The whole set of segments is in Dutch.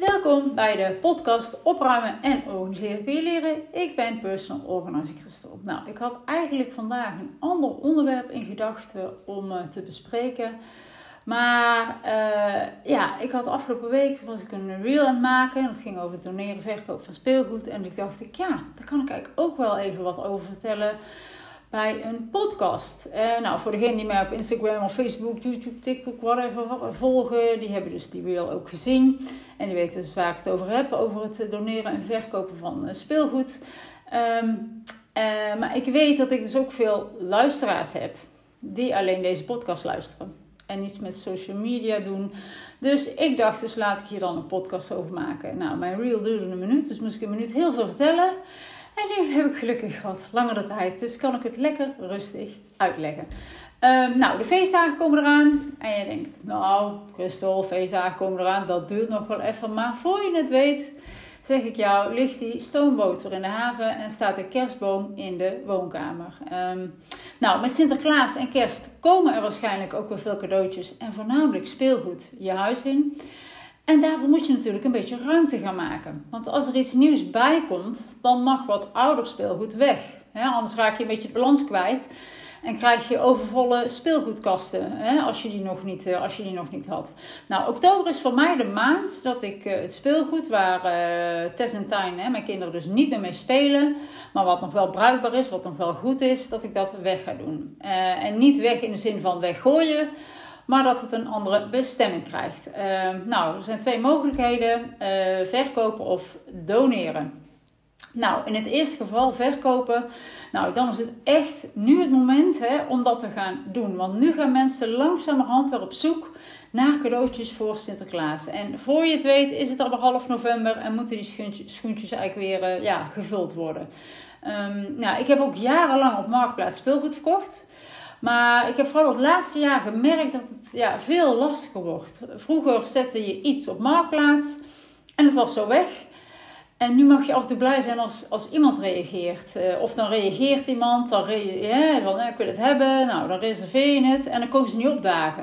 Welkom bij de podcast Opruimen en Organiseren kun je leren. Ik ben personal organizer Christel. Nou, ik had eigenlijk vandaag een ander onderwerp in gedachten om uh, te bespreken. Maar uh, ja, ik had afgelopen week was ik een reel aan het maken. Dat ging over het doneren verkoop van speelgoed. En ik dacht ik, ja, daar kan ik eigenlijk ook wel even wat over vertellen bij een podcast. Uh, nou, voor degenen die mij op Instagram of Facebook, YouTube, TikTok, whatever volgen, die hebben dus die reel ook gezien. En die weten dus waar ik het over heb, over het doneren en verkopen van uh, speelgoed. Um, uh, maar ik weet dat ik dus ook veel luisteraars heb die alleen deze podcast luisteren. En iets met social media doen. Dus ik dacht, dus laat ik hier dan een podcast over maken. Nou, mijn reel duurde een minuut, dus moest ik een minuut heel veel vertellen. En nu heb ik gelukkig wat langere tijd, dus kan ik het lekker rustig uitleggen. Um, nou, de feestdagen komen eraan. En je denkt, nou, Christel, feestdagen komen eraan, dat duurt nog wel even. Maar voor je het weet, zeg ik jou, ligt die stoomboter in de haven en staat de kerstboom in de woonkamer. Um, nou, met Sinterklaas en kerst komen er waarschijnlijk ook weer veel cadeautjes en voornamelijk speelgoed je huis in. En daarvoor moet je natuurlijk een beetje ruimte gaan maken. Want als er iets nieuws bij komt, dan mag wat ouder speelgoed weg. anders raak je een beetje het balans kwijt. En krijg je overvolle speelgoedkasten als, je die nog niet, eh, als je die nog niet had. Nou, oktober is voor mij de maand dat ik uh, het speelgoed waar uh, Tess en Tijn, mijn kinderen dus niet meer mee spelen, maar wat nog wel bruikbaar is, wat nog wel goed is, dat ik dat weg ga doen. en niet weg in de zin van weggooien, maar dat het een andere bestemming krijgt. nou, er zijn twee mogelijkheden: verkopen of doneren. Nou, in het eerste geval verkopen. Nou, dan is het echt nu het moment hè, om dat te gaan doen. Want nu gaan mensen langzamerhand weer op zoek naar cadeautjes voor Sinterklaas. En voor je het weet is het al half november en moeten die schoentjes, eigenlijk weer uh, ja, gevuld worden. Um, nou, ik heb ook jarenlang op Marktplaats speelgoed verkocht. Maar ik heb vooral het laatste jaar gemerkt dat het ja, veel lastiger wordt. Vroeger zette je iets op Marktplaats en het was zo weg. En nu mag je af en toe blij zijn als, als iemand reageert. Uh, of dan reageert iemand, dan re ja, van, ik wil het hebben, nou dan reserveer je het en dan komen ze niet opdagen.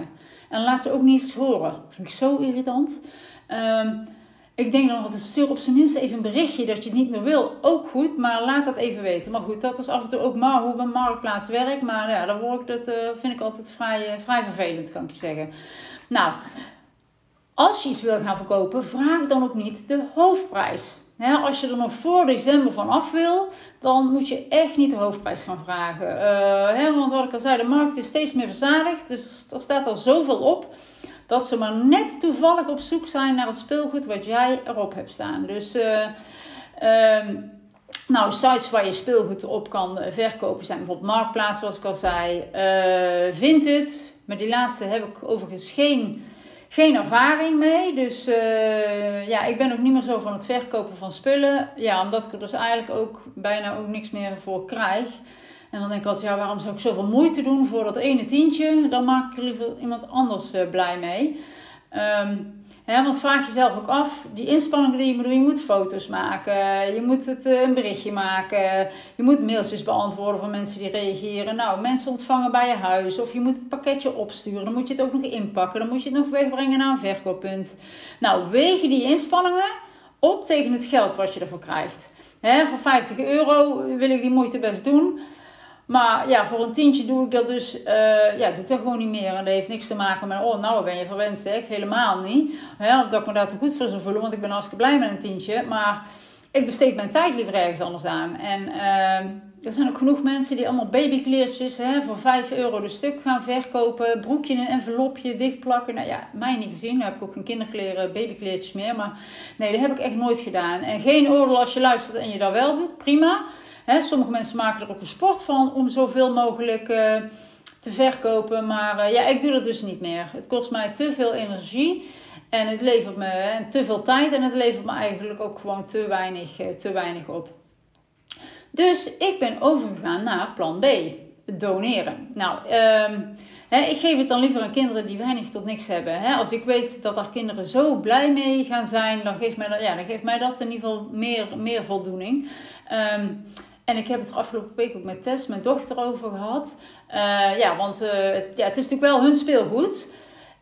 En dan laat ze ook niets horen. Dat vind ik zo irritant. Um, ik denk dan altijd stuur op zijn minst even een berichtje dat je het niet meer wil. Ook goed, maar laat dat even weten. Maar goed, dat is af en toe ook maar hoe een marktplaats werkt. Maar ja, dan word ik dat, uh, vind ik altijd vrij, uh, vrij vervelend, kan ik je zeggen. Nou, als je iets wil gaan verkopen, vraag dan ook niet de hoofdprijs als je er nog voor december van af wil, dan moet je echt niet de hoofdprijs gaan vragen. Uh, want wat ik al zei, de markt is steeds meer verzadigd. Dus er staat al zoveel op dat ze maar net toevallig op zoek zijn naar het speelgoed wat jij erop hebt staan. Dus uh, nou, sites waar je speelgoed op kan verkopen zijn bijvoorbeeld Marktplaats, zoals ik al zei. Uh, Vinted, maar die laatste heb ik overigens geen geen ervaring mee. Dus uh, ja, ik ben ook niet meer zo van het verkopen van spullen. Ja, omdat ik er dus eigenlijk ook bijna ook niks meer voor krijg. En dan denk ik altijd, ja, waarom zou ik zoveel moeite doen voor dat ene tientje? Dan maak ik er liever iemand anders uh, blij mee. Um, want vraag jezelf ook af, die inspanningen die je moet doen, je moet foto's maken, je moet het, eh, een berichtje maken, je moet mailtjes beantwoorden van mensen die reageren. Nou, mensen ontvangen bij je huis of je moet het pakketje opsturen, dan moet je het ook nog inpakken, dan moet je het nog wegbrengen naar een verkooppunt. Nou, wegen die inspanningen op tegen het geld wat je ervoor krijgt. He, voor 50 euro wil ik die moeite best doen. Maar ja, voor een tientje doe ik dat dus, uh, ja, doe dat gewoon niet meer. En dat heeft niks te maken met, oh, nou ben je verwend zeg. Helemaal niet. Ja, dat ik me daar te goed voor zou voelen, want ik ben hartstikke blij met een tientje. Maar ik besteed mijn tijd liever ergens anders aan. En uh, er zijn ook genoeg mensen die allemaal babykleertjes hè, voor 5 euro de stuk gaan verkopen. Broekje in een envelopje dichtplakken. Nou ja, mij niet gezien. Nu heb ik ook geen kinderkleren, babykleertjes meer. Maar nee, dat heb ik echt nooit gedaan. En geen oordeel als je luistert en je dat wel doet. Prima sommige mensen maken er ook een sport van om zoveel mogelijk uh, te verkopen. Maar uh, ja, ik doe dat dus niet meer. Het kost mij te veel energie. En het levert me te veel tijd. En het levert me eigenlijk ook gewoon te weinig, uh, te weinig op. Dus ik ben overgegaan naar plan B. Doneren. Nou, um, ik geef het dan liever aan kinderen die weinig tot niks hebben. als ik weet dat daar kinderen zo blij mee gaan zijn, dan geeft mij dat, ja, dan geeft mij dat in ieder geval meer, meer voldoening. Um, en ik heb het afgelopen week ook met Tess, mijn dochter, over gehad. Uh, ja, want uh, ja, het is natuurlijk wel hun speelgoed.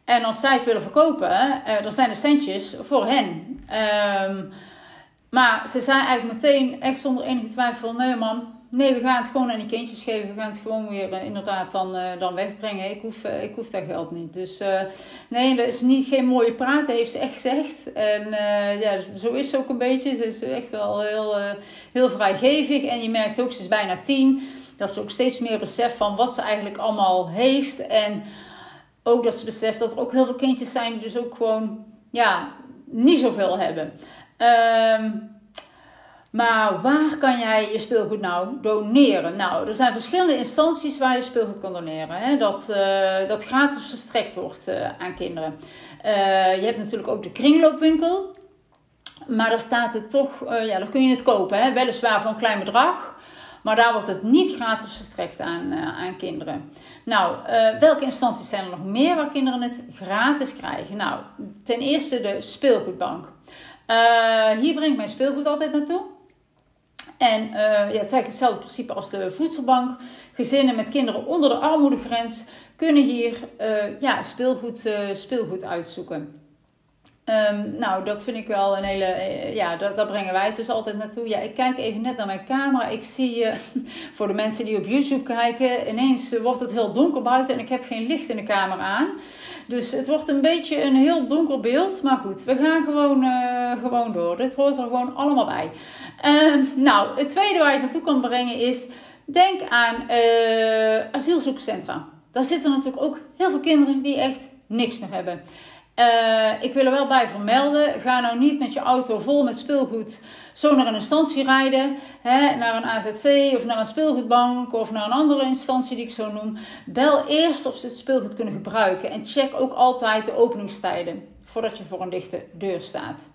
En als zij het willen verkopen, uh, dan zijn de centjes voor hen. Ehm, maar ze zei eigenlijk meteen, echt zonder enige twijfel: nee, man, nee, we gaan het gewoon aan die kindjes geven. We gaan het gewoon weer uh, inderdaad dan, uh, dan wegbrengen. Ik hoef, uh, ik hoef dat geld niet. Dus nee, dat is niet geen mooie praten, heeft ze echt gezegd. En ja, zo is ze ook een beetje. Ze is echt wel heel, heel vrijgevig. En je merkt ook, ze is bijna tien. Dat ze ook steeds meer beseft van wat ze eigenlijk allemaal heeft. En ook dat ze beseft dat er ook heel veel kindjes zijn die dus ook gewoon ja, niet zoveel hebben. Ehm maar waar kan jij je speelgoed nou doneren? Nou, er zijn verschillende instanties waar je speelgoed kan doneren. Hè? Dat, uh, dat gratis verstrekt wordt uh, aan kinderen. Uh, je hebt natuurlijk ook de kringloopwinkel. Maar daar staat het toch, ja, daar kun je het kopen. Hè? Weliswaar voor een klein bedrag. Maar daar wordt het niet gratis verstrekt aan, aan kinderen. Nou, welke instanties zijn er nog meer waar kinderen het gratis krijgen? Nou, ten eerste de speelgoedbank. hier breng ik mijn speelgoed altijd naartoe. En uh, ja, het is eigenlijk hetzelfde principe als de voedselbank. Gezinnen met kinderen onder de armoedegrens kunnen hier uh, ja, speelgoed, uh, speelgoed uitzoeken. Um, nou, dat vind ik wel een hele. Ja, dat, dat, brengen wij dus altijd naartoe. Ja, ik kijk even net naar mijn camera. Ik zie, voor de mensen die op YouTube kijken, ineens wordt het heel donker buiten en ik heb geen licht in de kamer aan. Dus het wordt een beetje een heel donker beeld. Maar goed, we gaan gewoon, gewoon door. Dit hoort er gewoon allemaal bij. Uh, nou, het tweede waar je naartoe kan brengen is... Denk aan asielzoekcentra. Daar zitten natuurlijk ook heel veel kinderen die echt niks meer hebben. Uh, ik wil er wel bij vermelden. Ga nou niet met je auto vol met speelgoed zo naar een instantie rijden. Hè, naar een AZC of naar een speelgoedbank of naar een andere instantie die ik zo noem. Bel eerst of ze het speelgoed kunnen gebruiken. En check ook altijd de openingstijden voordat je voor een dichte deur staat.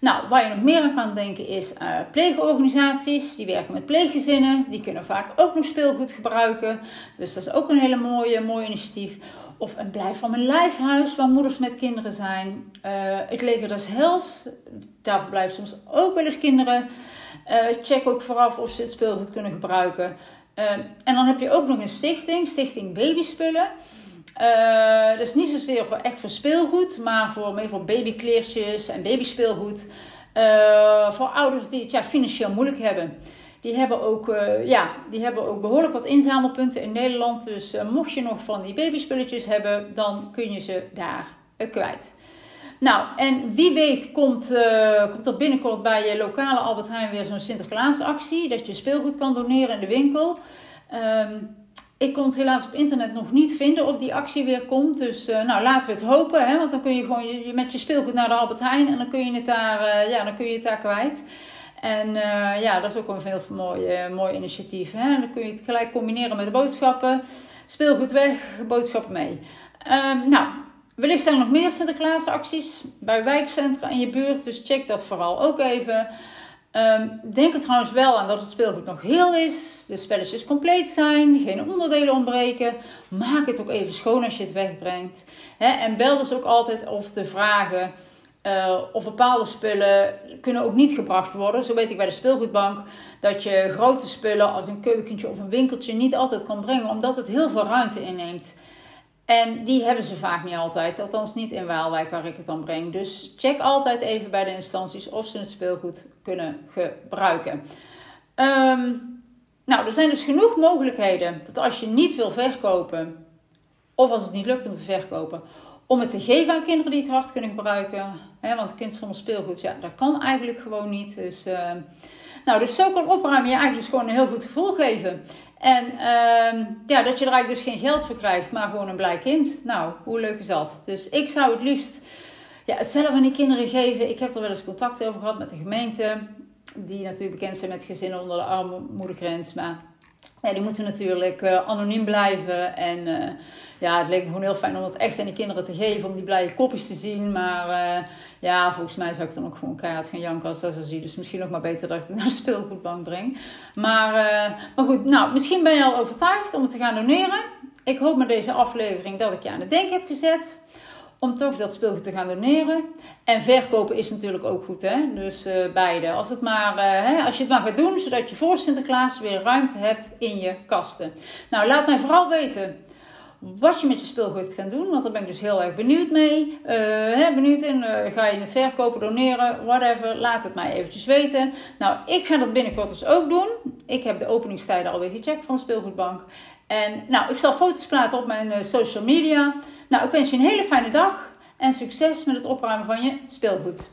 Nou, waar je nog meer aan kan denken is uh, pleegorganisaties. Die werken met pleeggezinnen. Die kunnen vaak ook nog speelgoed gebruiken. Dus dat is ook een hele mooie, mooi initiatief. Of een blijf van mijn lijfhuis waar moeders met kinderen zijn. Uh, het leger des Hels, daar verblijven soms ook wel eens kinderen. Uh, check ook vooraf of ze het speelgoed kunnen gebruiken. En dan heb je ook nog een stichting, Stichting Babyspullen. Dat is niet zozeer voor echt voor speelgoed, maar voor meer voor babykleertjes en babyspeelgoed. voor ouders die het ja, financieel moeilijk hebben. Die hebben, ook, uh, ja, die hebben ook behoorlijk wat inzamelpunten in Nederland. Dus uh, mocht je nog van die babyspulletjes hebben, dan kun je ze daar uh, kwijt. Nou, en wie weet komt, komt er binnenkort bij je lokale Albert Heijn weer zo'n Sinterklaasactie. Dat je speelgoed kan doneren in de winkel. Um, ik kon het helaas op internet nog niet vinden of die actie weer komt. Dus nou, laten we het hopen. Hè? Want dan kun je gewoon je, met je speelgoed naar de Albert Heijn en dan kun je het daar, ja, dan kun je het daar kwijt. En uh, ja, dat is ook een heel mooi, uh, mooi initiatief. Hè? Dan kun je het gelijk combineren met de boodschappen. Speelgoed weg, boodschappen mee. Um, nou, wellicht zijn er nog meer Sinterklaasacties bij wijkcentra in je buurt. Dus check dat vooral ook even. Um, denk er trouwens wel aan dat het speelgoed nog heel is. De spelletjes compleet zijn. Geen onderdelen ontbreken. Maak het ook even schoon als je het wegbrengt. En bel dus ook altijd of de vragen uh, of bepaalde spullen kunnen ook niet gebracht worden. Zo weet ik bij de speelgoedbank dat je grote spullen als een keukentje of een winkeltje niet altijd kan brengen, omdat het heel veel ruimte inneemt. En die hebben ze vaak niet altijd, althans niet in Waalwijk waar ik het dan breng. Dus check altijd even bij de instanties of ze het speelgoed kunnen gebruiken. Um, nou, er zijn dus genoeg mogelijkheden dat als je niet wil verkopen, of als het niet lukt om te verkopen, om het te geven aan kinderen die het hard kunnen gebruiken. Hè, want kind zonder speelgoed, ja, dat kan eigenlijk gewoon niet. Dus, uh, nou, dus zo kan opruimen je eigenlijk dus gewoon een heel goed gevoel geven. En uh, ja, dat je er eigenlijk dus geen geld voor krijgt, maar gewoon een blij kind. Nou, hoe leuk is dat? Dus ik zou het liefst ja, het zelf aan die kinderen geven. Ik heb er wel eens contact over gehad met de gemeente. Die natuurlijk bekend zijn met gezinnen onder de armoedegrens. Maar ja, die moeten natuurlijk uh, anoniem blijven. En uh, ja, het leek me gewoon heel fijn om het echt aan die kinderen te geven. Om die blije kopjes te zien. Maar uh, ja, volgens mij zou ik dan ook gewoon keihard gaan janken als dat zo zie. Dus misschien nog maar beter dat ik het naar de speelgoedbank breng. Maar, maar goed, nou, misschien ben je al overtuigd om het te gaan doneren. Ik hoop met deze aflevering dat ik je aan het denken heb gezet om toch dat speelgoed te gaan doneren. En verkopen is natuurlijk ook goed, hè? Dus uh, beide. Als, het maar, uh, hè, als je het maar gaat doen, zodat je voor Sinterklaas weer ruimte hebt in je kasten. Nou, laat mij vooral weten wat je met je speelgoed gaat doen. Want daar ben ik dus heel erg benieuwd mee. Uh, hè, benieuwd in, ga je het verkopen, doneren, whatever. Laat het mij eventjes weten. Nou, ik ga dat binnenkort dus ook doen. Ik heb de openingstijden alweer gecheckt van de speelgoedbank. En nou, ik zal foto's plaatsen op mijn uh, social media. Nou, ik wens je een hele fijne dag. En succes met het opruimen van je speelgoed.